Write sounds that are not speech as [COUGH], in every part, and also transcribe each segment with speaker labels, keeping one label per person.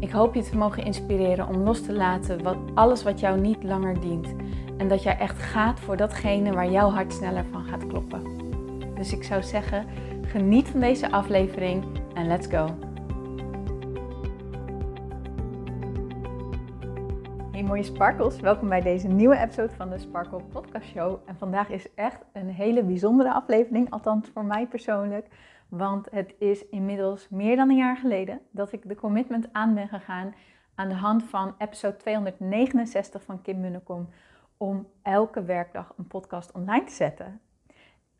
Speaker 1: Ik hoop je te mogen inspireren om los te laten wat, alles wat jou niet langer dient. En dat jij echt gaat voor datgene waar jouw hart sneller van gaat kloppen. Dus ik zou zeggen, geniet van deze aflevering en let's go. Hey mooie sparkles, welkom bij deze nieuwe episode van de Sparkle Podcast Show. En vandaag is echt een hele bijzondere aflevering, althans voor mij persoonlijk. Want het is inmiddels meer dan een jaar geleden dat ik de commitment aan ben gegaan aan de hand van episode 269 van Kim Munnekom om elke werkdag een podcast online te zetten.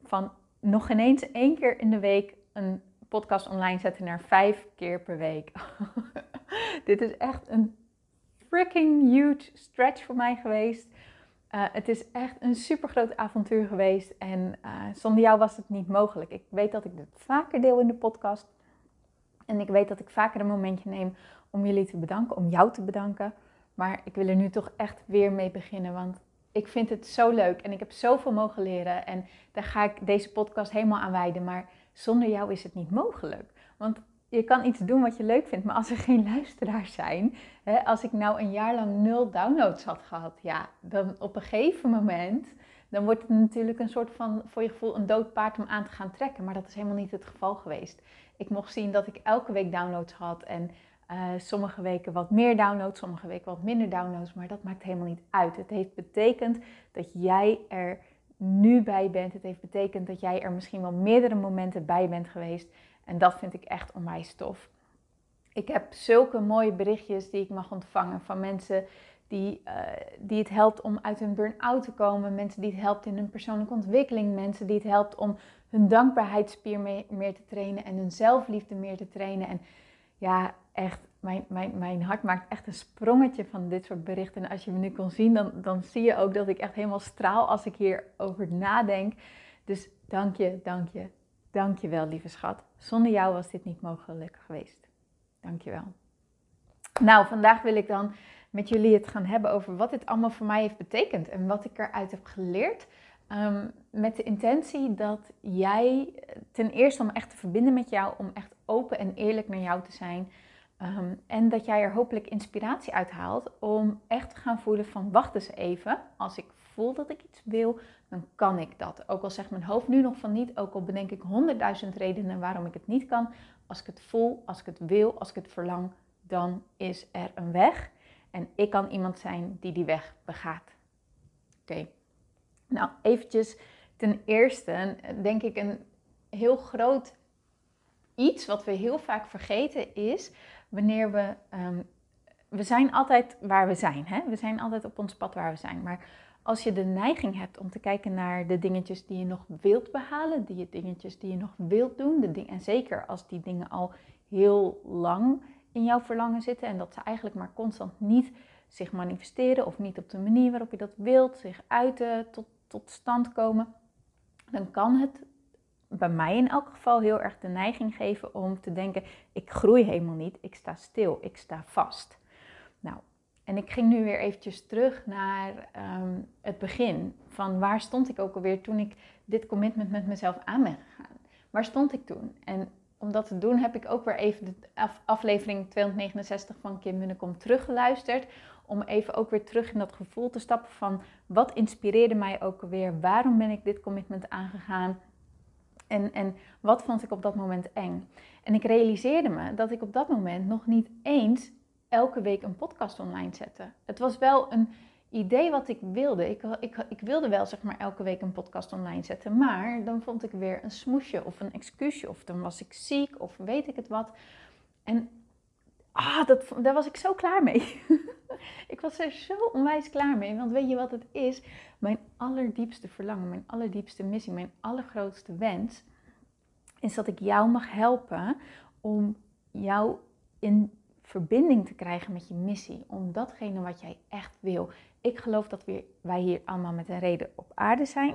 Speaker 1: Van nog ineens één keer in de week een podcast online zetten naar vijf keer per week. [LAUGHS] Dit is echt een freaking huge stretch voor mij geweest. Uh, het is echt een super groot avontuur geweest en uh, zonder jou was het niet mogelijk. Ik weet dat ik dit vaker deel in de podcast en ik weet dat ik vaker een momentje neem om jullie te bedanken, om jou te bedanken. Maar ik wil er nu toch echt weer mee beginnen, want ik vind het zo leuk en ik heb zoveel mogen leren en daar ga ik deze podcast helemaal aan wijden. Maar zonder jou is het niet mogelijk. Want je kan iets doen wat je leuk vindt, maar als er geen luisteraars zijn, hè, als ik nou een jaar lang nul downloads had gehad, ja, dan op een gegeven moment, dan wordt het natuurlijk een soort van, voor je gevoel, een dood paard om aan te gaan trekken. Maar dat is helemaal niet het geval geweest. Ik mocht zien dat ik elke week downloads had en uh, sommige weken wat meer downloads, sommige weken wat minder downloads, maar dat maakt helemaal niet uit. Het heeft betekend dat jij er nu bij bent. Het heeft betekend dat jij er misschien wel meerdere momenten bij bent geweest en dat vind ik echt onwijs tof. Ik heb zulke mooie berichtjes die ik mag ontvangen van mensen die, uh, die het helpt om uit hun burn-out te komen. Mensen die het helpt in hun persoonlijke ontwikkeling. Mensen die het helpt om hun dankbaarheidsspier meer te trainen en hun zelfliefde meer te trainen. En ja, echt, mijn, mijn, mijn hart maakt echt een sprongetje van dit soort berichten. En als je me nu kon zien, dan, dan zie je ook dat ik echt helemaal straal als ik hierover nadenk. Dus dank je, dank je, Dank je wel, lieve schat. Zonder jou was dit niet mogelijk geweest. Dank je wel. Nou, vandaag wil ik dan met jullie het gaan hebben over wat dit allemaal voor mij heeft betekend en wat ik eruit heb geleerd. Um, met de intentie dat jij, ten eerste om echt te verbinden met jou, om echt open en eerlijk naar jou te zijn. Um, en dat jij er hopelijk inspiratie uit haalt om echt te gaan voelen van wacht eens even, als ik voel dat ik iets wil, dan kan ik dat. Ook al zegt mijn hoofd nu nog van niet, ook al bedenk ik honderdduizend redenen waarom ik het niet kan. Als ik het voel, als ik het wil, als ik het verlang, dan is er een weg. En ik kan iemand zijn die die weg begaat. Oké. Nou, eventjes ten eerste, denk ik een heel groot iets wat we heel vaak vergeten is wanneer we. Um, we zijn altijd waar we zijn. Hè? We zijn altijd op ons pad waar we zijn. Maar als je de neiging hebt om te kijken naar de dingetjes die je nog wilt behalen, die dingetjes die je nog wilt doen, de ding, en zeker als die dingen al heel lang in jouw verlangen zitten en dat ze eigenlijk maar constant niet zich manifesteren of niet op de manier waarop je dat wilt, zich uiten, tot, tot stand komen, dan kan het bij mij in elk geval heel erg de neiging geven om te denken: ik groei helemaal niet, ik sta stil, ik sta vast. En ik ging nu weer eventjes terug naar ehm, het begin. Van waar stond ik ook alweer toen ik dit commitment met mezelf aan ben gegaan? Waar stond ik toen? En om dat te doen heb ik ook weer even de aflevering 269 van Kim Munnekom teruggeluisterd. Om even ook weer terug in dat gevoel te stappen van wat inspireerde mij ook alweer? Waarom ben ik dit commitment aangegaan? En, en wat vond ik op dat moment eng? En ik realiseerde me dat ik op dat moment nog niet eens elke week een podcast online zetten. Het was wel een idee wat ik wilde. Ik, ik, ik wilde wel zeg maar elke week een podcast online zetten. Maar dan vond ik weer een smoesje of een excuusje. Of dan was ik ziek of weet ik het wat. En ah, dat, daar was ik zo klaar mee. [LAUGHS] ik was er zo onwijs klaar mee. Want weet je wat het is? Mijn allerdiepste verlangen, mijn allerdiepste missie, mijn allergrootste wens... is dat ik jou mag helpen om jou in verbinding te krijgen met je missie. Om datgene wat jij echt wil. Ik geloof dat we, wij hier allemaal met een reden op aarde zijn.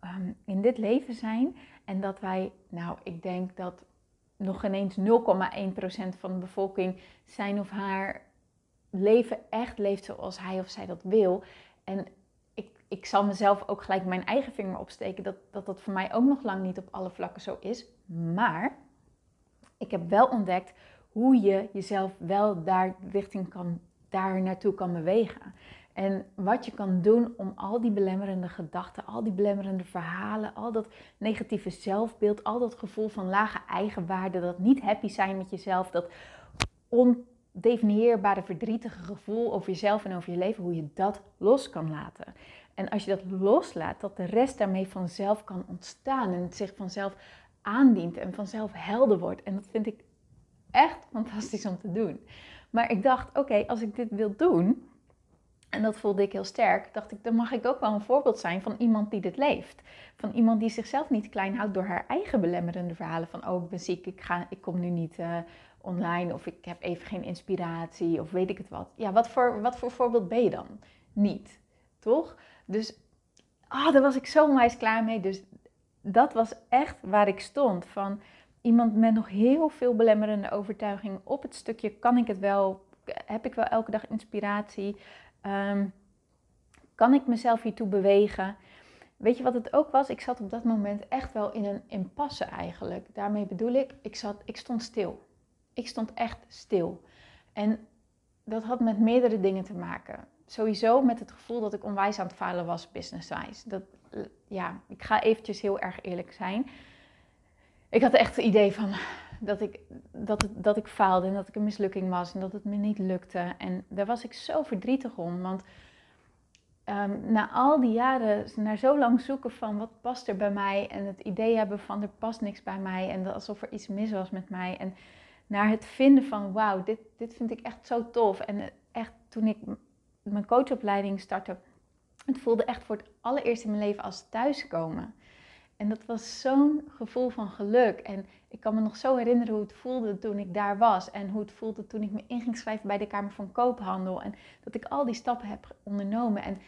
Speaker 1: Ehm, in dit leven zijn. En dat wij, nou, ik denk dat nog ineens 0,1% van de bevolking zijn of haar leven echt leeft zoals hij of zij dat wil. En ik, ik zal mezelf ook gelijk mijn eigen vinger opsteken dat, dat dat voor mij ook nog lang niet op alle vlakken zo is. Maar ik heb wel ontdekt hoe je jezelf wel daar richting kan, daar naartoe kan bewegen. En wat je kan doen om al die belemmerende gedachten, al die belemmerende verhalen, al dat negatieve zelfbeeld, al dat gevoel van lage eigenwaarde, dat niet happy zijn met jezelf, dat ondefinieerbare verdrietige gevoel over jezelf en over je leven, hoe je dat los kan laten. En als je dat loslaat, dat de rest daarmee vanzelf kan ontstaan en het zich vanzelf aandient en vanzelf helder wordt. En dat vind ik echt fantastisch om te doen. Maar ik dacht, oké, als ik dit wil doen, en dat voelde ik heel sterk, dacht ik, dan mag ik ook wel een voorbeeld zijn van iemand die dit leeft. Van iemand die zichzelf niet klein houdt door haar eigen belemmerende verhalen. Van, oh, ik ben ziek, ik, ga, ik kom nu niet uh, online, of ik heb even geen inspiratie, of weet ik het wat. Ja, wat voor, wat voor voorbeeld ben je dan? Niet, toch? Dus, ah, daar was ik zo onwijs klaar mee. Dus dat was echt waar ik stond. Van iemand met nog heel veel belemmerende overtuiging op het stukje, kan ik het wel, heb ik wel elke dag inspiratie? Um, kan ik mezelf hiertoe bewegen? Weet je wat het ook was? Ik zat op dat moment echt wel in een impasse eigenlijk. Daarmee bedoel ik, ik, zat, ik stond stil. Ik stond echt stil. En dat had met meerdere dingen te maken. Sowieso met het gevoel dat ik onwijs aan het falen was business-wise. Dat, ja, ik ga eventjes heel erg eerlijk zijn. Ik had echt het idee van, dat ik, dat, dat ik faalde en dat ik een mislukking was en dat het me niet lukte. En daar was ik zo verdrietig om. Want um, na al die jaren, naar zo lang zoeken van wat past er bij mij en het idee hebben van er past niks bij mij en alsof er iets mis was met mij. En naar het vinden van wauw, dit, dit vind ik echt zo tof. En echt toen ik mijn coachopleiding startte, het voelde echt voor het allereerst in mijn leven als thuiskomen. En dat was zo'n gevoel van geluk. En ik kan me nog zo herinneren hoe het voelde toen ik daar was. En hoe het voelde toen ik me in ging schrijven bij de Kamer van Koophandel. En dat ik al die stappen heb ondernomen. En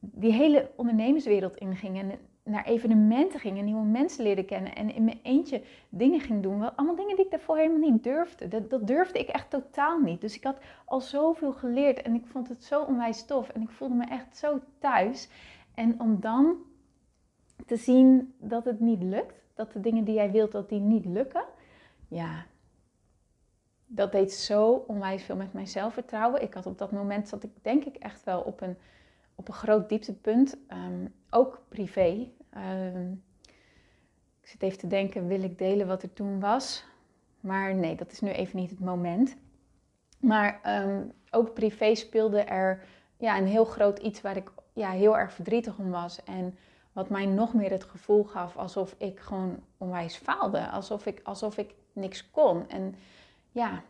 Speaker 1: die hele ondernemerswereld inging. En naar evenementen ging en nieuwe mensen leerde kennen. En in mijn eentje dingen ging doen. Wel, allemaal dingen die ik daarvoor helemaal niet durfde. Dat, dat durfde ik echt totaal niet. Dus ik had al zoveel geleerd. En ik vond het zo onwijs tof. En ik voelde me echt zo thuis. En om dan te zien dat het niet lukt, dat de dingen die jij wilt, dat die niet lukken, ja, dat deed zo onwijs veel met mijn zelfvertrouwen. Ik had op dat moment, zat ik denk ik echt wel op een, op een groot dieptepunt, um, ook privé. Um, ik zit even te denken, wil ik delen wat er toen was? Maar nee, dat is nu even niet het moment. Maar um, ook privé speelde er ja, een heel groot iets waar ik ja, heel erg verdrietig om was. En wat mij nog meer het gevoel gaf alsof ik gewoon onwijs faalde. Alsof ik, alsof ik niks kon. En ja.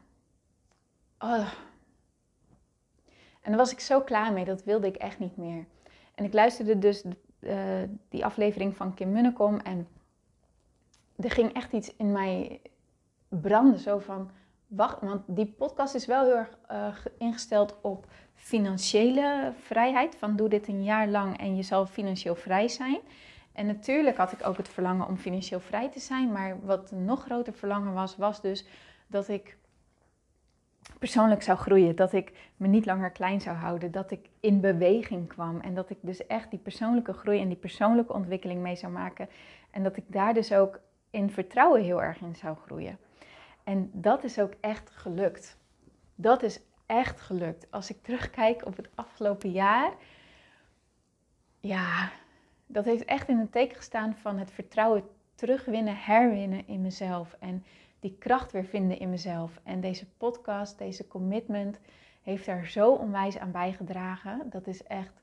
Speaker 1: Oh. En daar was ik zo klaar mee. Dat wilde ik echt niet meer. En ik luisterde dus uh, die aflevering van Kim Munnekom. En er ging echt iets in mij branden. Zo van, wacht, want die podcast is wel heel erg uh, ingesteld op financiële vrijheid. Van doe dit een jaar lang en je zal financieel vrij zijn. En natuurlijk had ik ook het verlangen om financieel vrij te zijn. Maar wat een nog groter verlangen was, was dus dat ik persoonlijk zou groeien. Dat ik me niet langer klein zou houden. Dat ik in beweging kwam. En dat ik dus echt die persoonlijke groei en die persoonlijke ontwikkeling mee zou maken. En dat ik daar dus ook in vertrouwen heel erg in zou groeien. En dat is ook echt gelukt. Dat is echt gelukt. Als ik terugkijk op het afgelopen jaar, ja, dat heeft echt in het teken gestaan van het vertrouwen terugwinnen, herwinnen in mezelf. En die kracht weer vinden in mezelf. En deze podcast, deze commitment, heeft daar zo onwijs aan bijgedragen. Dat is echt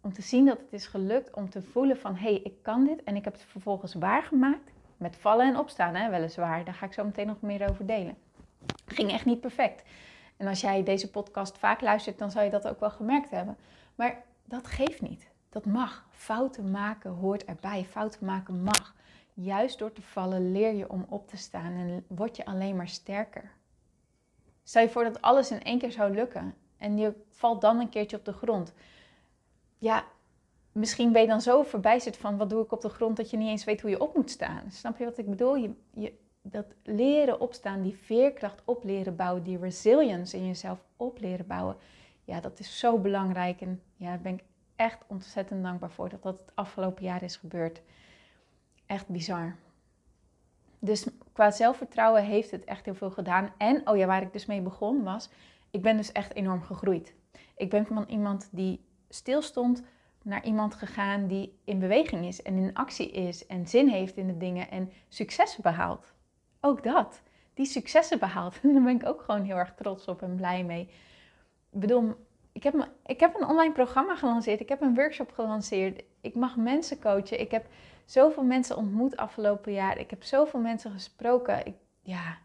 Speaker 1: om te zien dat het is gelukt, om te voelen van hé, hey, ik kan dit. En ik heb het vervolgens waargemaakt. Met vallen en opstaan, hè, weliswaar. Daar ga ik zo meteen nog meer over delen. Ging echt niet perfect. En als jij deze podcast vaak luistert, dan zal je dat ook wel gemerkt hebben. Maar dat geeft niet. Dat mag. Fouten maken hoort erbij. Fouten maken mag. Juist door te vallen leer je om op te staan en word je alleen maar sterker. Stel je voor dat alles in één keer zou lukken en je valt dan een keertje op de grond. Ja, misschien ben je dan zo verbijsterd van wat doe ik op de grond dat je niet eens weet hoe je op moet staan. Snap je wat ik bedoel? Je, dat leren opstaan, die veerkracht op leren bouwen, die resilience in jezelf op leren bouwen. Ja, dat is zo belangrijk. En ja, daar ben ik echt ontzettend dankbaar voor dat dat het afgelopen jaar is gebeurd. Echt bizar. Dus qua zelfvertrouwen heeft het echt heel veel gedaan. En, oh ja, waar ik dus mee begon was, ik ben dus echt enorm gegroeid. Ik ben van iemand die stilstond naar iemand gegaan die in beweging is en in actie is en zin heeft in de dingen en successen behaalt. Ook dat. Die successen behaalt. En [LAUGHS] daar ben ik ook gewoon heel erg trots op en blij mee. Ik bedoel, ik heb, ik heb een online programma gelanceerd. Ik heb een workshop gelanceerd. Ik mag mensen coachen. Ik heb zoveel mensen ontmoet afgelopen jaar. Ik heb zoveel mensen gesproken. Ik, ja,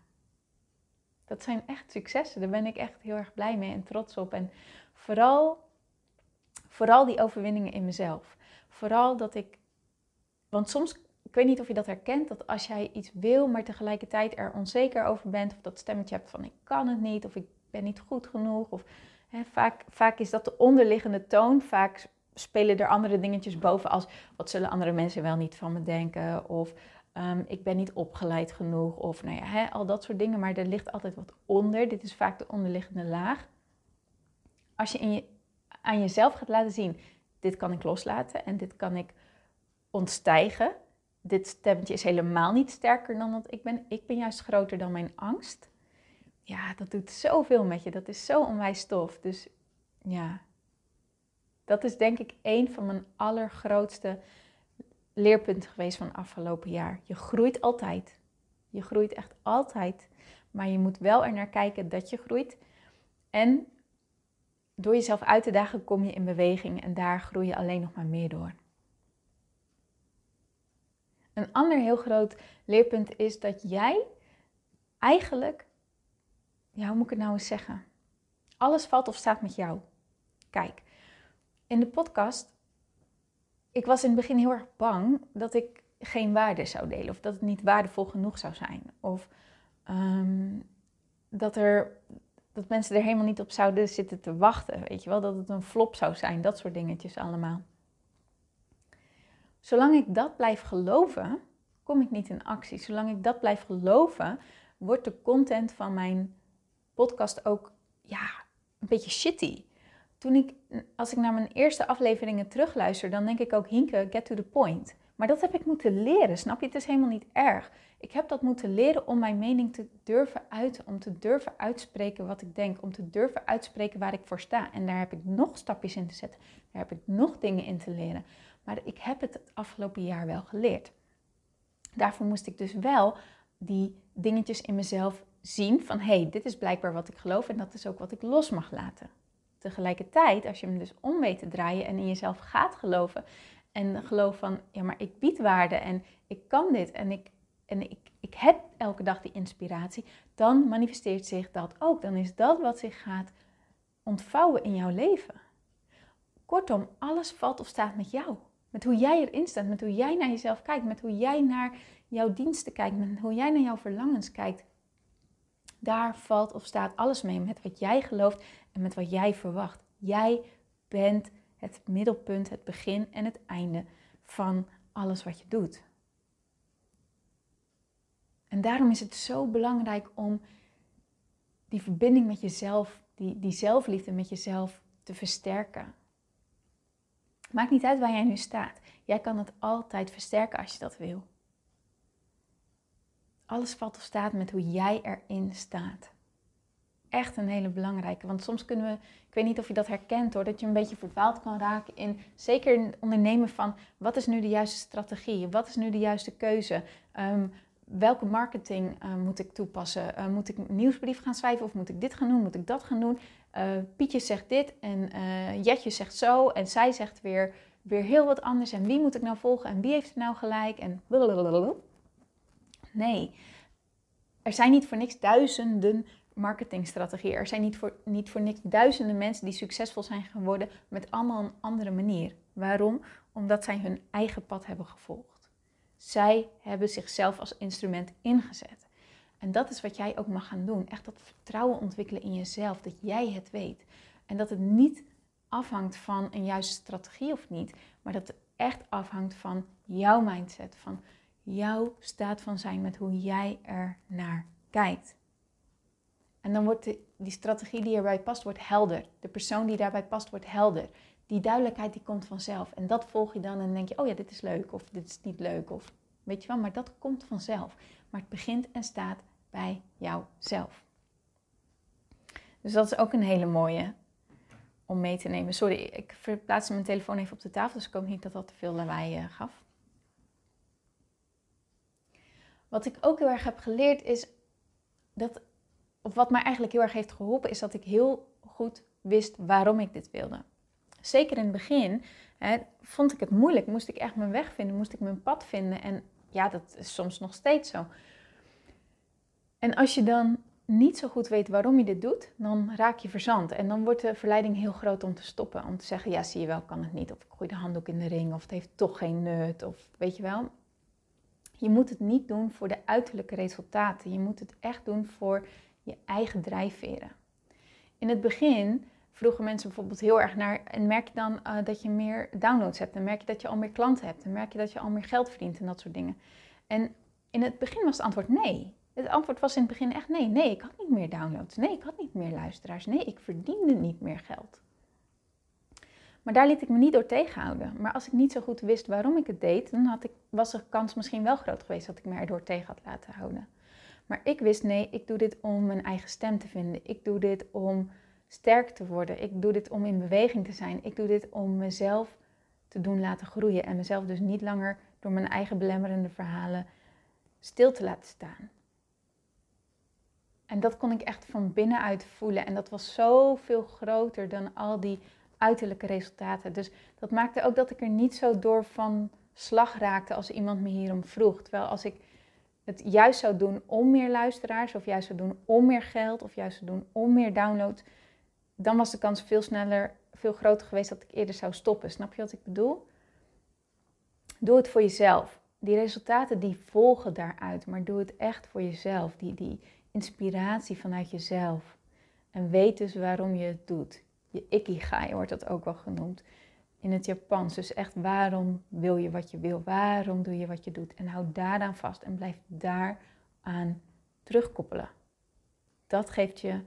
Speaker 1: dat zijn echt successen. Daar ben ik echt heel erg blij mee en trots op. En vooral, vooral die overwinningen in mezelf. Vooral dat ik, want soms, ik weet niet of je dat herkent, dat als jij iets wil, maar tegelijkertijd er onzeker over bent, of dat stemmetje hebt van ik kan het niet, of ik ben niet goed genoeg, of hè, vaak, vaak is dat de onderliggende toon. Vaak spelen er andere dingetjes boven als wat zullen andere mensen wel niet van me denken, of Ehm, ik ben niet opgeleid genoeg of nou ja, hè, al dat soort dingen. Maar er ligt altijd wat onder. Dit is vaak de onderliggende laag. Als je, in je aan jezelf gaat laten zien, dit kan ik loslaten en dit kan ik ontstijgen. Dit stemmetje is helemaal niet sterker dan dat ik ben. Ik ben juist groter dan mijn angst. Ja, dat doet zoveel met je. Dat is zo onwijs tof. Dus ja, dat is denk ik een van mijn allergrootste leerpunt geweest van afgelopen jaar. Je groeit altijd. Je groeit echt altijd. Maar je moet wel er naar kijken dat je groeit. En door jezelf uit te dagen kom je in beweging en daar groei je alleen nog maar meer door. Een ander heel groot leerpunt is dat jij eigenlijk, ja, hoe moet ik het nou eens zeggen? Alles valt of staat met jou. Kijk, in de podcast ik was in het begin heel erg bang dat ik geen waarde zou delen. Of dat het niet waardevol genoeg zou zijn. Of ehm, dat, er, dat mensen er helemaal niet op zouden zitten te wachten. Weet je wel, dat het een flop zou zijn. Dat soort dingetjes allemaal. Zolang ik dat blijf geloven, kom ik niet in actie. Zolang ik dat blijf geloven, wordt de content van mijn podcast ook ja, een beetje shitty toen ik, als ik naar mijn eerste afleveringen terugluister, dan denk ik ook, Hinke, get to the point. Maar dat heb ik moeten leren, snap je? Het is helemaal niet erg. Ik heb dat moeten leren om mijn mening te durven uiten, om te durven uitspreken wat ik denk, om te durven uitspreken waar ik voor sta. En daar heb ik nog stapjes in te zetten, daar heb ik nog dingen in te leren. Maar ik heb het het afgelopen jaar wel geleerd. Daarvoor moest ik dus wel die dingetjes in mezelf zien van hé, hey, dit is blijkbaar wat ik geloof en dat is ook wat ik los mag laten. Tegelijkertijd, als je hem dus om weet te draaien en in jezelf gaat geloven en geloof van, ja, maar ik bied waarde en ik kan dit en ik, en ik, ik heb elke dag die inspiratie, dan manifesteert zich dat ook. Dan is dat wat zich gaat ontvouwen in jouw leven. Kortom, alles valt of staat met jou. Met hoe jij erin staat, met hoe jij naar jezelf kijkt, met hoe jij naar jouw diensten kijkt, met hoe jij naar jouw verlangens kijkt. Daar valt of staat alles mee met wat jij gelooft en met wat jij verwacht. Jij bent het middelpunt, het begin en het einde van alles wat je doet. En daarom is het zo belangrijk om die verbinding met jezelf, die, die zelfliefde met jezelf te versterken. Maakt niet uit waar jij nu staat. Jij kan het altijd versterken als je dat wil. Alles valt of staat met hoe jij erin staat. Echt een hele belangrijke. Want soms kunnen we, ik weet niet of je dat herkent hoor, dat je een beetje verdwaald kan raken in, zeker in het ondernemen van, wat is nu de juiste strategie? Wat is nu de juiste keuze? Um, welke marketing uh, moet ik toepassen? Uh, moet ik een nieuwsbrief gaan schrijven of moet ik dit gaan doen? Moet ik dat gaan doen? Uh, Pietje zegt dit en Jetje zegt zo en zij zegt weer, weer heel wat anders. En wie moet ik nou volgen en wie heeft er nou gelijk? En blablabla. Nee, er zijn niet voor niks duizenden marketingstrategieën. Er zijn niet voor, niet voor niks duizenden mensen die succesvol zijn geworden met allemaal een andere manier. Waarom? Omdat zij hun eigen pad hebben gevolgd. Zij hebben zichzelf als instrument ingezet. En dat is wat jij ook mag gaan doen. Echt dat vertrouwen ontwikkelen in jezelf, dat jij het weet. En dat het niet afhangt van een juiste strategie of niet, maar dat het echt afhangt van jouw mindset, van jouw staat van zijn met hoe jij er naar kijkt. En dan wordt die strategie die erbij past, wordt helder. De persoon die daarbij past, wordt helder. Die duidelijkheid die komt vanzelf. En dat volg je dan en denk je, oh ja, dit is leuk of dit is niet leuk. Of weet je wel, maar dat komt vanzelf. Maar het begint en staat bij jouzelf. Dus dat is ook een hele mooie om mee te nemen. Sorry, ik verplaatste mijn telefoon even op de tafel, dus ik hoop niet dat dat te veel lawaai uh, gaf. Wat ik ook heel erg heb geleerd is dat, of wat mij eigenlijk heel erg heeft geholpen, is dat ik heel goed wist waarom ik dit wilde. Zeker in het begin hè, vond ik het moeilijk, moest ik echt mijn weg vinden, moest ik mijn pad vinden. En ja, dat is soms nog steeds zo. En als je dan niet zo goed weet waarom je dit doet, dan raak je verzand. En dan wordt de verleiding heel groot om te stoppen. Om te zeggen, ja zie je wel, kan het niet. Of ik gooi de handdoek in de ring. Of het heeft toch geen nut. Of weet je wel. Je moet het niet doen voor de uiterlijke resultaten. Je moet het echt doen voor je eigen drijfveren. In het begin vroegen mensen bijvoorbeeld heel erg naar... En merk je dan uh, dat je meer downloads hebt? En merk je dat je al meer klanten hebt? En merk je dat je al meer geld verdient en dat soort dingen? En in het begin was het antwoord nee. Het antwoord was in het begin echt nee. Nee, ik had niet meer downloads. Nee, ik had niet meer luisteraars. Nee, ik verdiende niet meer geld. Maar daar liet ik me niet door tegenhouden. Maar als ik niet zo goed wist waarom ik het deed, dan had ik, was de kans misschien wel groot geweest dat ik me erdoor tegen had laten houden. Maar ik wist nee, ik doe dit om mijn eigen stem te vinden. Ik doe dit om sterk te worden. Ik doe dit om in beweging te zijn. Ik doe dit om mezelf te doen laten groeien. En mezelf dus niet langer door mijn eigen belemmerende verhalen stil te laten staan. En dat kon ik echt van binnenuit voelen. En dat was zoveel groter dan al die uiterlijke resultaten. Dus dat maakte ook dat ik er niet zo door van slag raakte als iemand me hierom vroeg. Terwijl als ik het juist zou doen om meer luisteraars, of juist zou doen om meer geld, of juist zou doen om meer downloads, dan was de kans veel sneller, veel groter geweest dat ik eerder zou stoppen. Snap je wat ik bedoel? Doe het voor jezelf. Die resultaten die volgen daaruit, maar doe het echt voor jezelf. Die, die, inspiratie vanuit jezelf. En weet dus waarom je het doet. Je ikigai wordt dat ook wel genoemd in het Japans. Dus echt waarom wil je wat je wil? Waarom doe je wat je doet? En hou daaraan vast en blijf daaraan terugkoppelen. Dat geeft je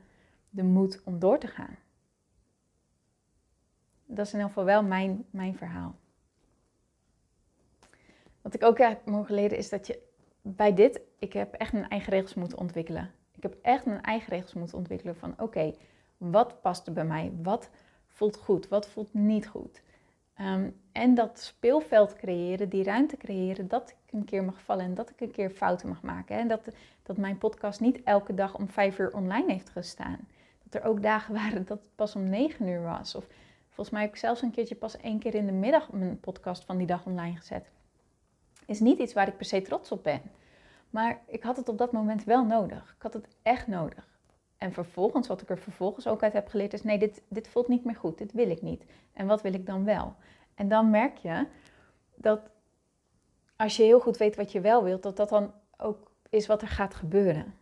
Speaker 1: de moed om door te gaan. Dat is in ieder geval wel mijn, mijn verhaal. Wat ik ook heb mogen leren is dat je bij dit, ik heb echt mijn eigen regels moeten ontwikkelen. Ik heb echt mijn eigen regels moeten ontwikkelen van oké, wat past er bij mij? Wat voelt goed? Wat voelt niet goed? Ehm, en dat speelveld creëren, die ruimte creëren, dat ik een keer mag vallen en dat ik een keer fouten mag maken. En dat, dat mijn podcast niet elke dag om vijf uur online heeft gestaan. Er ook dagen [LAUGHS] waren dat het pas om negen uur was. Of volgens mij heb ik zelfs een keertje pas één keer in de middag mijn podcast van die dag online gezet. Is niet iets waar ik per se trots op ben. Maar ik had het op dat moment wel nodig. Ik had het echt nodig. En vervolgens, wat ik er vervolgens ook uit heb geleerd, is: nee, dit, dit voelt niet meer goed. Dit wil ik niet. En wat wil ik dan wel? En dan merk je dat als je heel goed weet wat je wel wilt, dat dat dan ook is wat er gaat gebeuren.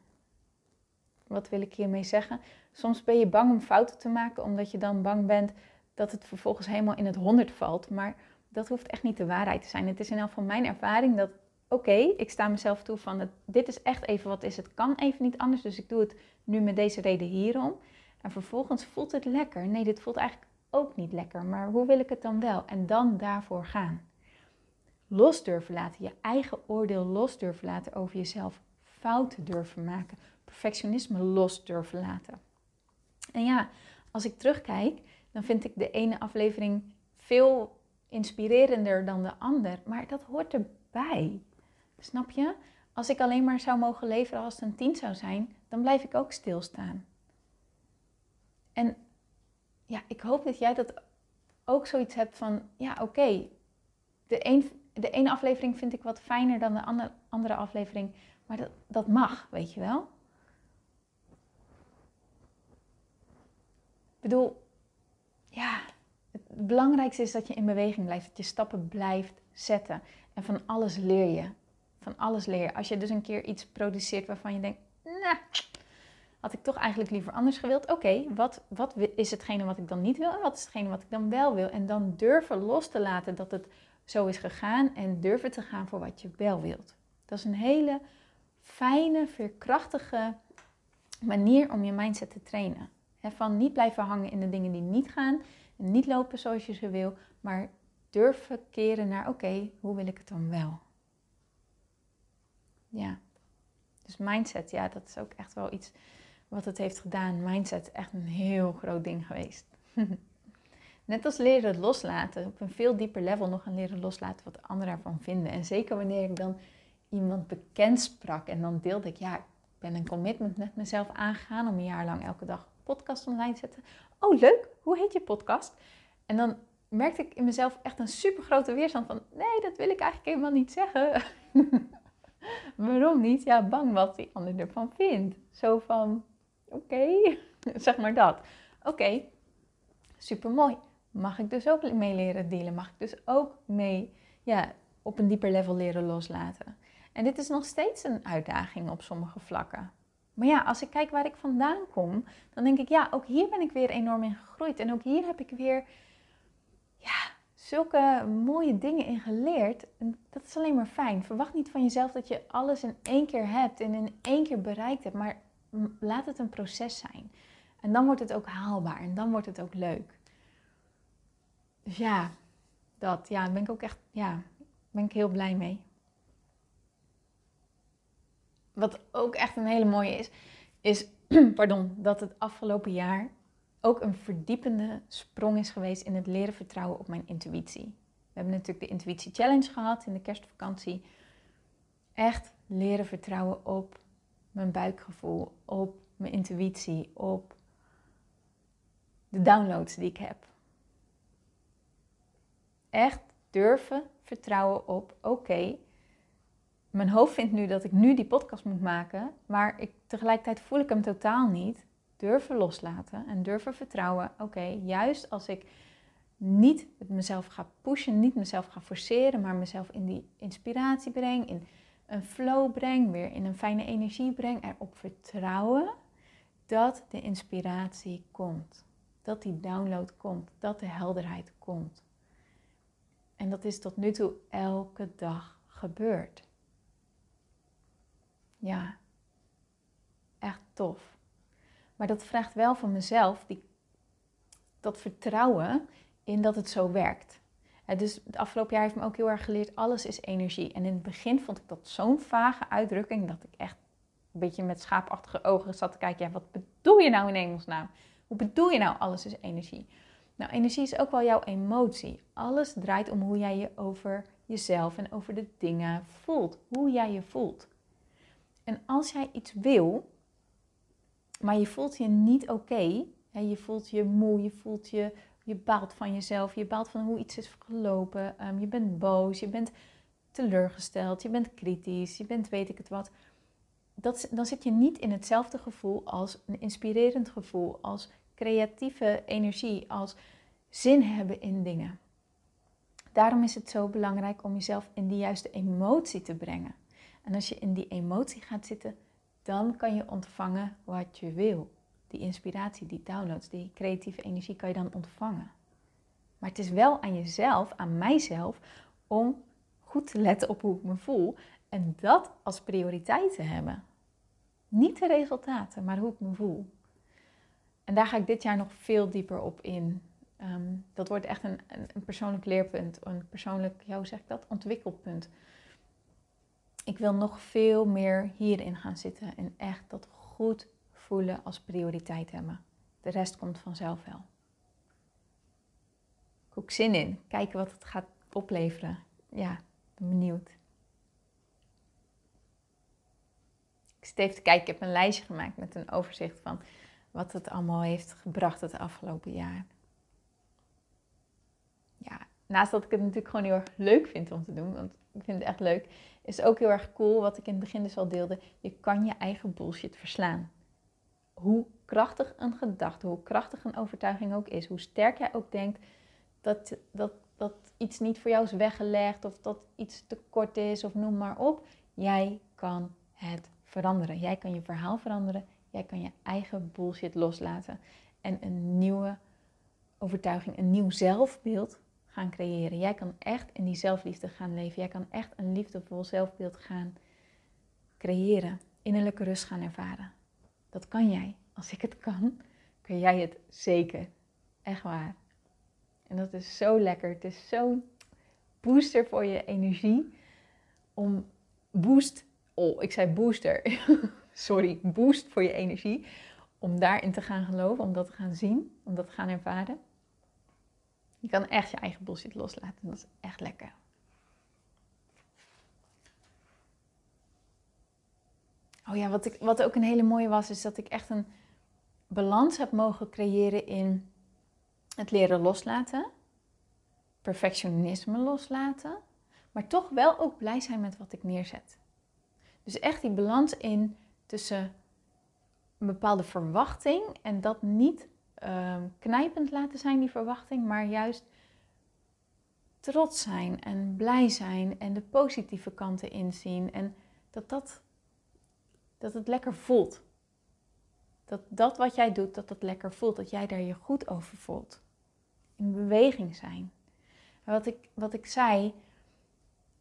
Speaker 1: Wat wil ik hiermee zeggen? Soms ben je bang om fouten te maken, omdat je dan bang bent dat het vervolgens helemaal in het honderd valt. Maar dat hoeft echt niet de waarheid te zijn. Het is in elk van mijn ervaring dat oké, ik sta mezelf toe van dit is echt even wat is. Het kan even niet anders, dus ik doe het nu met deze reden hierom. En vervolgens voelt het lekker. Nee, dit voelt eigenlijk ook niet lekker, maar hoe wil ik het dan wel? En dan daarvoor gaan. Los durven laten, je eigen oordeel los durven laten over jezelf. Fouten durven maken, perfectionisme los durven laten. En ja, als ik terugkijk, dan vind ik de ene aflevering veel inspirerender dan de ander, maar dat hoort erbij. Snap je? Als ik alleen maar zou mogen leveren als het een 10 zou zijn, dan blijf ik ook stilstaan. En ja, ik hoop dat jij dat ook zoiets hebt van, ja oké, de, de ene aflevering vind ik wat fijner dan de andere, andere aflevering, maar dat, dat mag, weet je wel. Bedoel, ja, het belangrijkste is dat je in beweging blijft, dat je stappen blijft zetten. En van alles leer je van alles leren. Als je dus een keer iets produceert waarvan je denkt, nou, had ik toch eigenlijk liever anders gewild. Oké, wat, wat is hetgene wat ik dan niet wil en wat is hetgene wat ik dan wel wil? En dan durven los te laten dat het zo is gegaan en durven te gaan voor wat je wel wilt. Dat is een hele fijne, veerkrachtige manier om je mindset te trainen. Van niet blijven hangen in de dingen die niet gaan niet lopen zoals je ze wil, maar durven keren naar oké, hoe wil ik het dan wel? Ja. Dus mindset, ja, dat is ook echt wel iets wat het heeft gedaan. Mindset echt een heel groot ding geweest. [LAUGHS] Net als leren loslaten, op een veel dieper level nog gaan leren loslaten wat anderen ervan vinden. En zeker wanneer ik dan iemand bekend sprak en dan deelde ik, ja, ik ben een commitment met mezelf aangegaan om een jaar lang elke dag podcast online te zetten. Oh, leuk, hoe heet je podcast? En dan merkte ik in mezelf echt een super grote weerstand van, nee, dat wil ik eigenlijk helemaal niet zeggen. [LAUGHS] Waarom niet? Ja, bang wat die ander ervan vindt. Zo van, oké, [LAUGHS] zeg maar dat. Oké, super mooi. Mag ik dus ook mee leren dealen? Mag ik dus ook mee ja, op een dieper level leren loslaten? En dit is nog steeds een uitdaging op sommige vlakken. Maar ja, als ik kijk waar ik vandaan kom, dan denk ik, ja, ook hier ben ik weer enorm in gegroeid. En ook hier heb ik weer, ja, zulke mooie dingen in geleerd. En dat is alleen maar fijn. Verwacht niet van jezelf dat je alles in één keer hebt en in één keer bereikt hebt. Maar laat het een proces zijn. En dan wordt het ook haalbaar en dan wordt het ook leuk. Dus ja, dat. Ja, ben ik ook echt, ja, ben ik heel blij mee. Wat ook echt een hele mooie is, is [CLEARS THROAT] pardon, dat het afgelopen jaar ook een verdiepende sprong is geweest in het leren vertrouwen op mijn intuïtie. We hebben natuurlijk de Intuïtie Challenge gehad in de kerstvakantie. Echt leren vertrouwen op mijn buikgevoel, op mijn intuïtie, op de downloads die ik heb. Echt durven vertrouwen op, oké, mijn hoofd vindt nu dat ik nu die podcast moet maken, maar ik, tegelijkertijd voel ik hem totaal niet. Durven loslaten en durven vertrouwen, oké, juist als ik niet mezelf ga pushen, niet mezelf ga forceren, maar mezelf in die inspiratie breng, in een flow breng, weer in een fijne energie breng, erop vertrouwen dat de inspiratie komt. Dat die download komt, dat de helderheid komt. En dat is tot nu toe elke dag gebeurd. Ja, echt tof. Maar dat vraagt wel van mezelf die, dat vertrouwen in dat het zo werkt. dus het afgelopen jaar heeft me ook heel erg geleerd, alles is energie. En in het begin vond ik dat zo'n vage uitdrukking, dat ik echt een beetje met schaapachtige ogen zat te kijken. Ja, wat bedoel je nou in hemelsnaam? Hoe bedoel je nou, alles is energie? Nou, energie is ook wel jouw emotie. Alles draait om hoe jij je over jezelf en over de dingen voelt. Hoe jij je voelt. En als jij iets wil, maar je voelt je niet oké, je voelt je moe, je voelt je, je baalt van jezelf, je baalt van hoe iets is gelopen, um, je bent boos, je bent teleurgesteld, je bent kritisch, je bent weet ik het wat. Dat, dan zit je niet in hetzelfde gevoel als een inspirerend gevoel, als creatieve energie, als zin hebben in dingen. Daarom is het zo belangrijk om jezelf in die juiste emotie te brengen. En als je in die emotie gaat zitten, dan kan je ontvangen wat je wil. Die inspiratie, die downloads, die creatieve energie kan je dan ontvangen. Maar het is wel aan jezelf, aan mijzelf, om goed te letten op hoe ik me voel en dat als prioriteit te hebben. Niet de resultaten, maar hoe ik me voel. En daar ga ik dit jaar nog veel dieper op in. Ehm, dat wordt echt een, een, persoonlijk leerpunt, een persoonlijk, hoe zeg ik dat, ontwikkelpunt ik wil nog veel meer hierin gaan zitten en echt dat goed voelen als prioriteit hebben. De rest komt vanzelf wel. Ik ook zin in. Kijken wat het gaat opleveren. Ja, ben benieuwd. Ik zit even te kijken. Ik heb een lijstje gemaakt met een overzicht van wat het allemaal heeft gebracht het afgelopen jaar. Ja, naast dat ik het natuurlijk gewoon heel erg leuk vind om te doen, want ik vind het echt leuk, is ook heel erg cool, wat ik in het begin dus al deelde. Je kan je eigen bullshit verslaan. Hoe krachtig een gedachte, hoe krachtig een overtuiging ook is, hoe sterk jij ook denkt dat, dat, dat iets niet voor jou is weggelegd of dat iets te kort is of noem maar op. Jij kan het veranderen. Jij kan je verhaal veranderen. Jij kan je eigen bullshit loslaten. En een nieuwe overtuiging, een nieuw zelfbeeld gaan creëren. Jij kan echt in die zelfliefde gaan leven. Jij kan echt een liefdevol zelfbeeld gaan creëren. Innerlijke rust gaan ervaren. Dat kan jij. Als ik het kan, kun jij het zeker. Echt waar. En dat is zo lekker. Het is zo'n booster voor je energie. Om boost. Oh, ik zei booster. [LAUGHS] Sorry, boost voor je energie. Om daarin te gaan geloven, om dat te gaan zien, om dat te gaan ervaren. Je kan echt je eigen bullshit loslaten. Dat is echt lekker. Oh ja, wat, ik, wat ook een hele mooie was, is dat ik echt een balans heb mogen creëren in het leren loslaten, perfectionisme loslaten, maar toch wel ook blij zijn met wat ik neerzet. Dus echt die balans in tussen een bepaalde verwachting en dat niet uh, knijpend laten zijn, die verwachting, maar juist trots zijn en blij zijn en de positieve kanten inzien en dat, dat, dat het lekker voelt. Dat dat wat jij doet, dat het lekker voelt, dat jij daar je goed over voelt. In beweging zijn. wat ik, wat ik zei,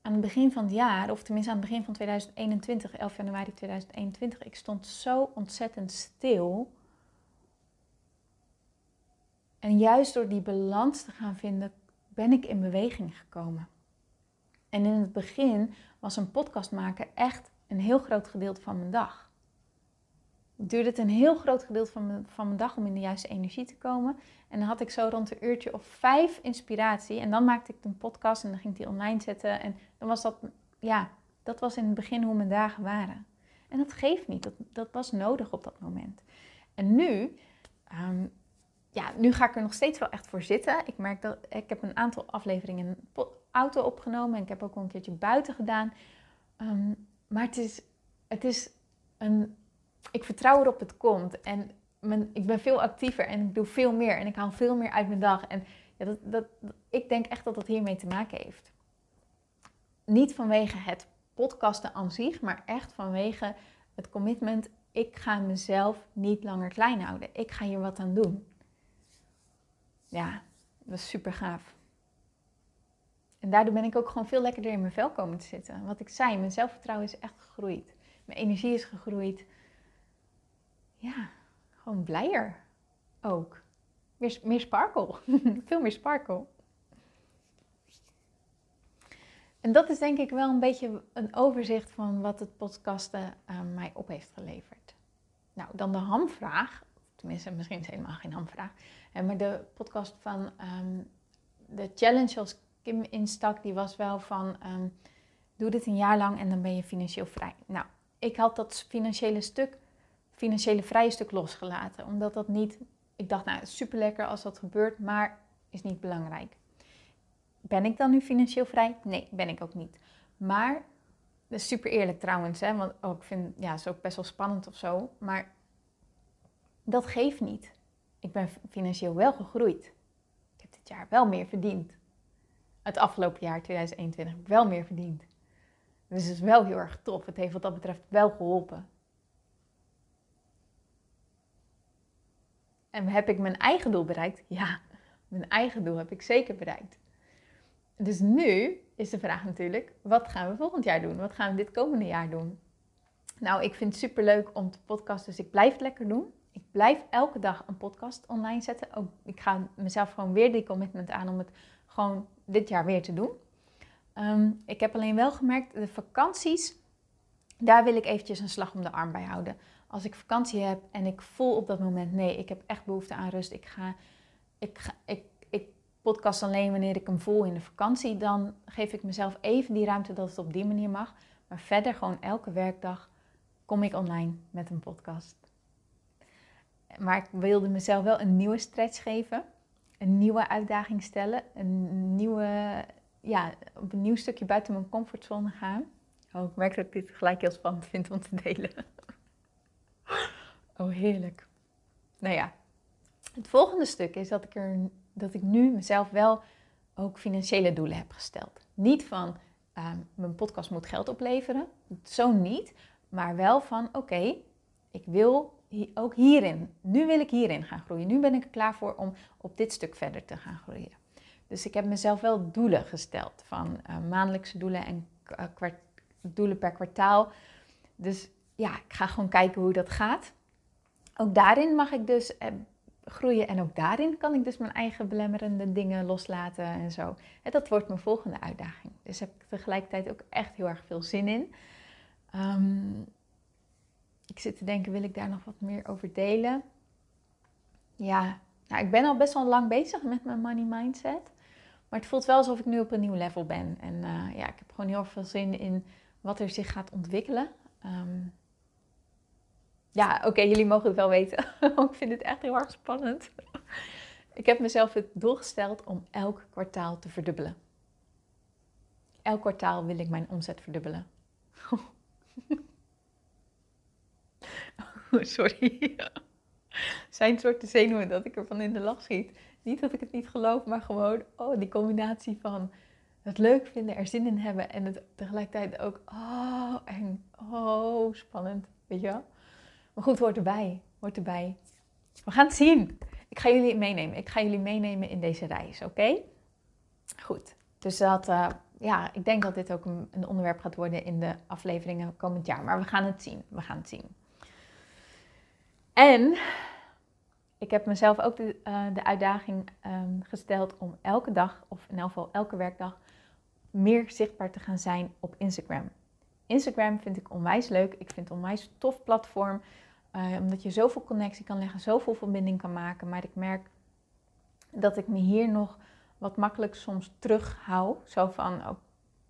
Speaker 1: aan het begin van het jaar, of tenminste aan het begin van 2021, 11 januari 2021, ik stond zo ontzettend stil. En juist door die balans te gaan vinden, ben ik in beweging gekomen. En in het begin was een podcast maken echt een heel groot gedeelte van mijn dag duurde het een heel groot gedeelte van mijn, van mijn dag om in de juiste energie te komen. En dan had ik zo rond een uurtje of vijf inspiratie. En dan maakte ik een podcast en dan ging ik die online zetten. En dan was dat, ja, dat was in het begin hoe mijn dagen waren. En dat geeft niet, dat, dat was nodig op dat moment. En nu, ehm, ja, nu ga ik er nog steeds wel echt voor zitten. Ik merk dat ik heb een aantal afleveringen in auto opgenomen. En ik heb ook al een keertje buiten gedaan. Ehm, maar het is, het is een ik vertrouw erop het komt. En ik ben veel actiever en ik doe veel meer. En ik haal veel meer uit mijn dag. En ja, dat, dat, ik denk echt dat dat hiermee te maken heeft. Niet vanwege het podcasten aan zich, maar echt vanwege het commitment. Ik ga mezelf niet langer klein houden. Ik ga hier wat aan doen. Ja, dat is super gaaf. En daardoor ben ik ook gewoon veel lekkerder in mijn vel komen te zitten. Wat ik zei, mijn zelfvertrouwen is echt gegroeid. Mijn energie is gegroeid ja, gewoon blijer ook. Meer, meer sparkle. [LAUGHS] Veel meer sparkle. En dat is denk ik wel een beetje een overzicht van wat het podcasten uh, mij op heeft geleverd. Nou, dan de hamvraag. Tenminste, misschien is het helemaal geen hamvraag. maar de podcast van ehm, de challenge als Kim instak, die was wel van... Um, doe dit een jaar lang en dan ben je financieel vrij. Nou, ik had dat financiële stuk financiële vrije stuk losgelaten. Omdat dat niet, ik dacht nou super lekker als dat gebeurt, maar is niet belangrijk. Ben ik dan nu financieel vrij? Nee, ben ik ook niet. Maar, super eerlijk trouwens, hè, want ook vind, ja, is ook best wel spannend of zo. Maar dat geeft niet. Ik ben financieel wel gegroeid. Ik heb dit jaar wel meer verdiend. Het afgelopen jaar, 2021, heb ik wel meer verdiend. Dus het is wel heel erg tof. Het heeft wat dat betreft wel geholpen. En heb ik mijn eigen doel bereikt? Ja, mijn eigen doel heb ik zeker bereikt. Dus nu is de vraag natuurlijk, wat gaan we volgend jaar doen? Wat gaan we dit komende jaar doen? Nou, ik vind het super leuk om te podcasten, dus ik blijf het lekker doen. Ik blijf elke dag een podcast online zetten. Ook, ik ga mezelf gewoon weer die commitment aan om het gewoon dit jaar weer te doen. Ehm, ik heb alleen wel gemerkt, de vakanties, daar wil ik eventjes een slag om de arm bij houden als ik vakantie heb en ik voel op dat moment, nee, ik heb echt behoefte aan rust. Ik ga, ik, ik, ik podcast alleen wanneer ik hem voel in de vakantie. Dan geef ik mezelf even die ruimte dat het op die manier mag. Maar verder gewoon elke werkdag kom ik online met een podcast. Maar ik wilde mezelf wel een nieuwe stretch geven. Een nieuwe uitdaging stellen. Een nieuwe, ja, op een nieuw stukje buiten mijn comfortzone gaan. Oh, ik merk dat ik dit gelijk heel spannend vind om te delen. Oh, heerlijk. Nou ja, het volgende stuk is dat ik, er, dat ik nu mezelf wel ook financiële doelen heb gesteld. Niet van uh, mijn podcast moet geld opleveren, zo niet. Maar wel van oké, ik wil ook hierin, nu wil ik hierin gaan groeien. Nu ben ik er klaar voor om op dit stuk verder te gaan groeien. Dus ik heb mezelf wel doelen gesteld van uh, maandelijkse doelen en uh, doelen per kwartaal. Dus ja, ik ga gewoon kijken hoe dat gaat. Ook daarin mag ik dus eh, groeien en ook daarin kan ik dus mijn eigen belemmerende dingen loslaten en zo. Dat wordt mijn volgende uitdaging. Dus heb ik tegelijkertijd ook echt heel erg veel zin in. Um, ik zit te denken, wil ik daar nog wat meer over delen? Ja, nou, ik ben al best wel lang bezig met mijn money mindset. Maar het voelt wel alsof ik nu op een nieuw level ben. En uh, ja, ik heb gewoon heel veel zin in wat er zich gaat ontwikkelen. Um, ja, oké, jullie mogen het wel weten. [LAUGHS] ik vind het echt heel erg spannend. ik heb mezelf het doel gesteld om elk kwartaal te verdubbelen. Elk kwartaal wil ik mijn omzet verdubbelen. [LAUGHS] [LAUGHS] sorry. Zijn soort de zenuwen dat ik ervan in de lach schiet. Niet dat ik het niet geloof, maar gewoon oh, die combinatie van het leuk vinden, er zin in hebben en het tegelijkertijd ook oh, en oh, spannend. Weet je wel? Maar goed, hoort erbij. Hoort erbij. We gaan het zien. Ik ga jullie meenemen. Ik ga jullie meenemen in deze reis, oké? Goed. Dus dat, uh, ja, ik denk dat dit ook een, onderwerp gaat worden in de afleveringen komend jaar. Maar we gaan het zien. We gaan het zien. En ik heb mezelf ook de, uh, de uitdaging um, gesteld om elke dag, of in elk geval elke werkdag, meer zichtbaar te gaan zijn op Instagram. Instagram vind ik onwijs leuk. Ik vind het onwijs tof platform. Uh, omdat je zoveel connectie kan leggen, zoveel verbinding kan maken. Maar ik merk dat ik me hier nog wat makkelijk soms terughoud. Zo van, oh,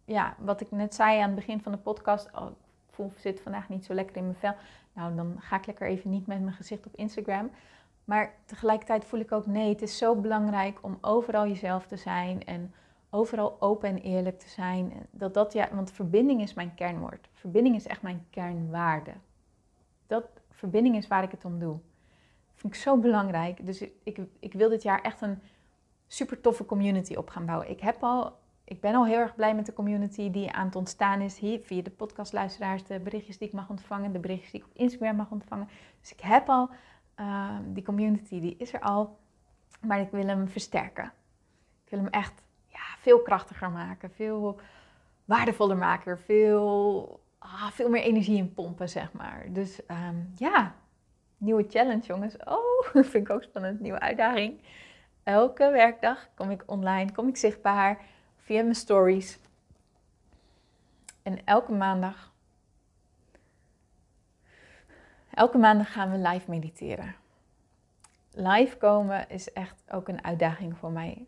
Speaker 1: ja, wat ik net zei aan het begin van de podcast. Oh, voel, zit vandaag niet zo lekker in mijn vel. Nou, dan ga ik lekker even niet met mijn gezicht op Instagram. Maar tegelijkertijd voel ik ook, nee, het is zo belangrijk om overal jezelf te zijn. En overal open en eerlijk te zijn. Dat dat, ja, want verbinding is mijn kernwoord. Verbinding is echt mijn kernwaarde. Dat, verbinding is waar ik het om doe. Dat vind ik zo belangrijk. Dus ik, ik, wil dit jaar echt een super toffe community op gaan bouwen. Ik, heb al, ik ben al heel erg blij met de community die aan het ontstaan is hier via de podcastluisteraars, de berichtjes die ik mag ontvangen, de berichtjes die ik op Instagram mag ontvangen. Dus ik heb al uh, die community, die is er al, maar ik wil hem versterken. Ik wil hem echt ja, veel krachtiger maken, veel waardevoller maken, veel ah, veel meer energie in pompen, zeg maar. Dus ehm, ja, nieuwe challenge, jongens. Oh, [LAUGHS] vind ik ook spannend. Nieuwe uitdaging. Elke werkdag kom ik online, kom ik zichtbaar via mijn stories. En elke maandag, elke maandag gaan we live mediteren. Live komen is echt ook een uitdaging voor mij.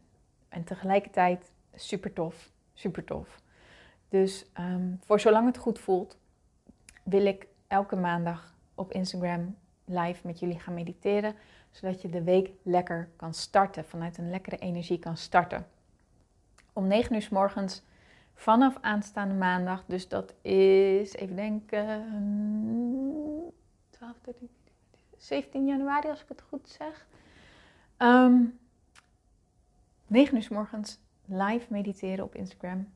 Speaker 1: En tegelijkertijd super tof, super tof. Dus um, voor zolang het goed voelt, wil ik elke maandag op Instagram live met jullie gaan mediteren. Zodat je de week lekker kan starten, vanuit een lekkere energie kan starten. Om 9 uur s morgens vanaf aanstaande maandag. Dus dat is, even denken, 12, 13, 17 januari als ik het goed zeg. Um, 9 uur s morgens live mediteren op Instagram.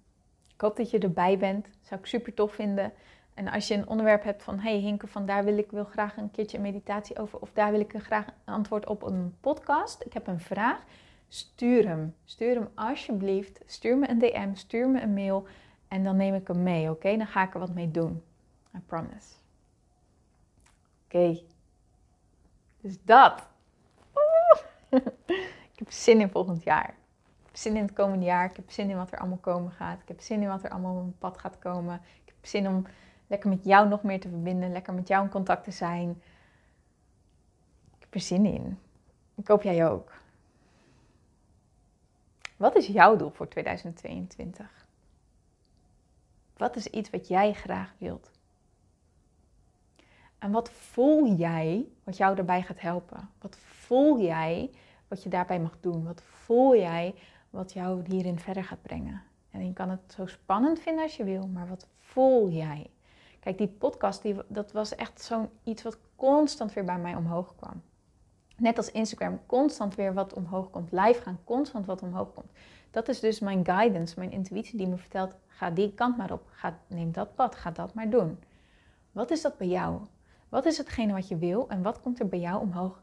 Speaker 1: Ik hoop dat je erbij bent. Zou ik super tof vinden. En als je een onderwerp hebt van, hey Hinke, van daar wil ik wil graag een keertje meditatie over, of daar wil ik graag een antwoord op een podcast, ik heb een vraag, stuur hem. Stuur hem alsjeblieft. Stuur me een DM, stuur me een mail en dan neem ik hem mee, oké? Dan ga ik er wat mee doen. I promise. Oké. Dus dat. [LAUGHS] ik heb zin in volgend jaar zin in het komende jaar. Ik heb zin in wat er allemaal komen gaat. Ik heb zin in wat er allemaal op mijn pad gaat komen. Ik heb zin om lekker met jou nog meer te verbinden. Lekker met jou in contact te zijn. Ik heb er zin in. Ik hoop jij ook. Wat is jouw doel voor 2022? Wat is iets wat jij graag wilt? En wat voel jij wat jou daarbij gaat helpen? Wat voel jij wat je daarbij mag doen? Wat voel jij wat jou hierin verder gaat brengen. En je kan het zo spannend vinden als je wil, maar wat voel jij? Kijk, die podcast, die, dat was echt zo'n iets wat constant weer bij mij omhoog kwam. Net als Instagram, constant weer wat omhoog komt. Live gaan, constant wat omhoog komt. Dat is dus mijn guidance, mijn intuïtie die me vertelt, ga die kant maar op. Ga, neem dat pad, ga dat maar doen. Wat is dat bij jou? Wat is hetgene wat je wil en wat komt er bij jou omhoog?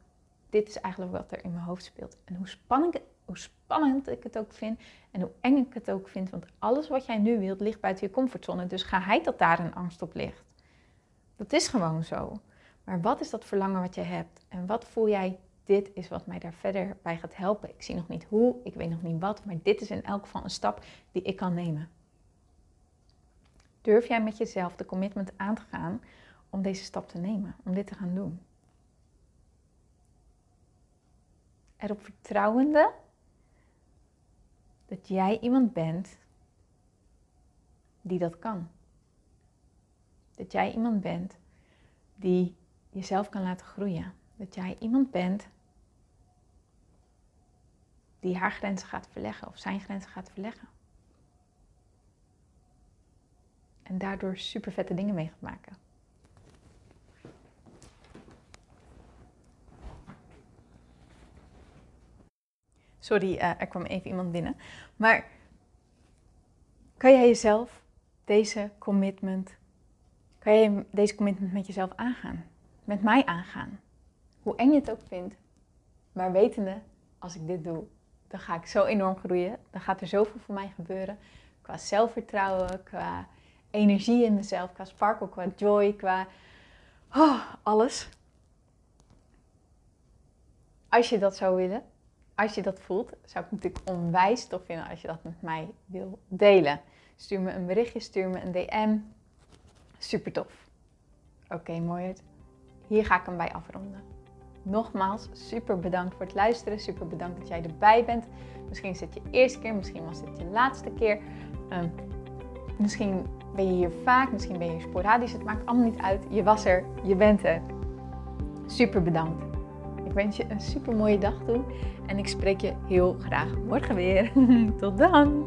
Speaker 1: Dit is eigenlijk wat er in mijn hoofd speelt. En hoe spannend, ik het ook vind en hoe eng ik het ook vind, want alles wat jij nu wilt ligt buiten je comfortzone. Dus ga hij dat daar een angst op ligt. Dat is gewoon zo. Maar wat is dat verlangen wat je hebt? En wat voel jij? Dit is wat mij daar verder bij gaat helpen. Ik zie nog niet hoe, ik weet nog niet wat, maar dit is in elk geval een stap die ik kan nemen. Durf jij met jezelf de commitment aan te gaan om deze stap te nemen, om dit te gaan doen? Erop vertrouwende dat jij iemand bent die dat kan. Dat jij iemand bent die jezelf kan laten groeien. Dat jij iemand bent die haar grenzen gaat verleggen of zijn grenzen gaat verleggen. En daardoor super vette dingen mee gaat maken. Sorry, uh, er kwam even iemand binnen. Maar kan jij jezelf deze commitment, kan jij deze commitment met jezelf aangaan? Met mij aangaan? Hoe eng je het ook vindt, maar wetende, als ik dit doe, dan ga ik zo enorm groeien. Dan gaat er zoveel voor mij gebeuren. Qua zelfvertrouwen, qua energie in mezelf, qua sparkle, qua joy, qua oh, alles. Als je dat zou willen, als je dat voelt, zou ik natuurlijk onwijs tof vinden als je dat met mij wil delen. Stuur me een berichtje, stuur me een DM. Super tof. Oké, okay, mooi. Hier ga ik hem bij afronden. Nogmaals, super bedankt voor het luisteren. Super bedankt dat jij erbij bent. Misschien is het je eerste keer, misschien was het je laatste keer. Ehm, misschien ben je hier vaak, misschien ben je hier sporadisch. Het maakt allemaal niet uit. Je was er, je bent er. Super bedankt. Ik wens je een super mooie dag toe en ik spreek je heel graag morgen weer. [LAUGHS] Tot dan!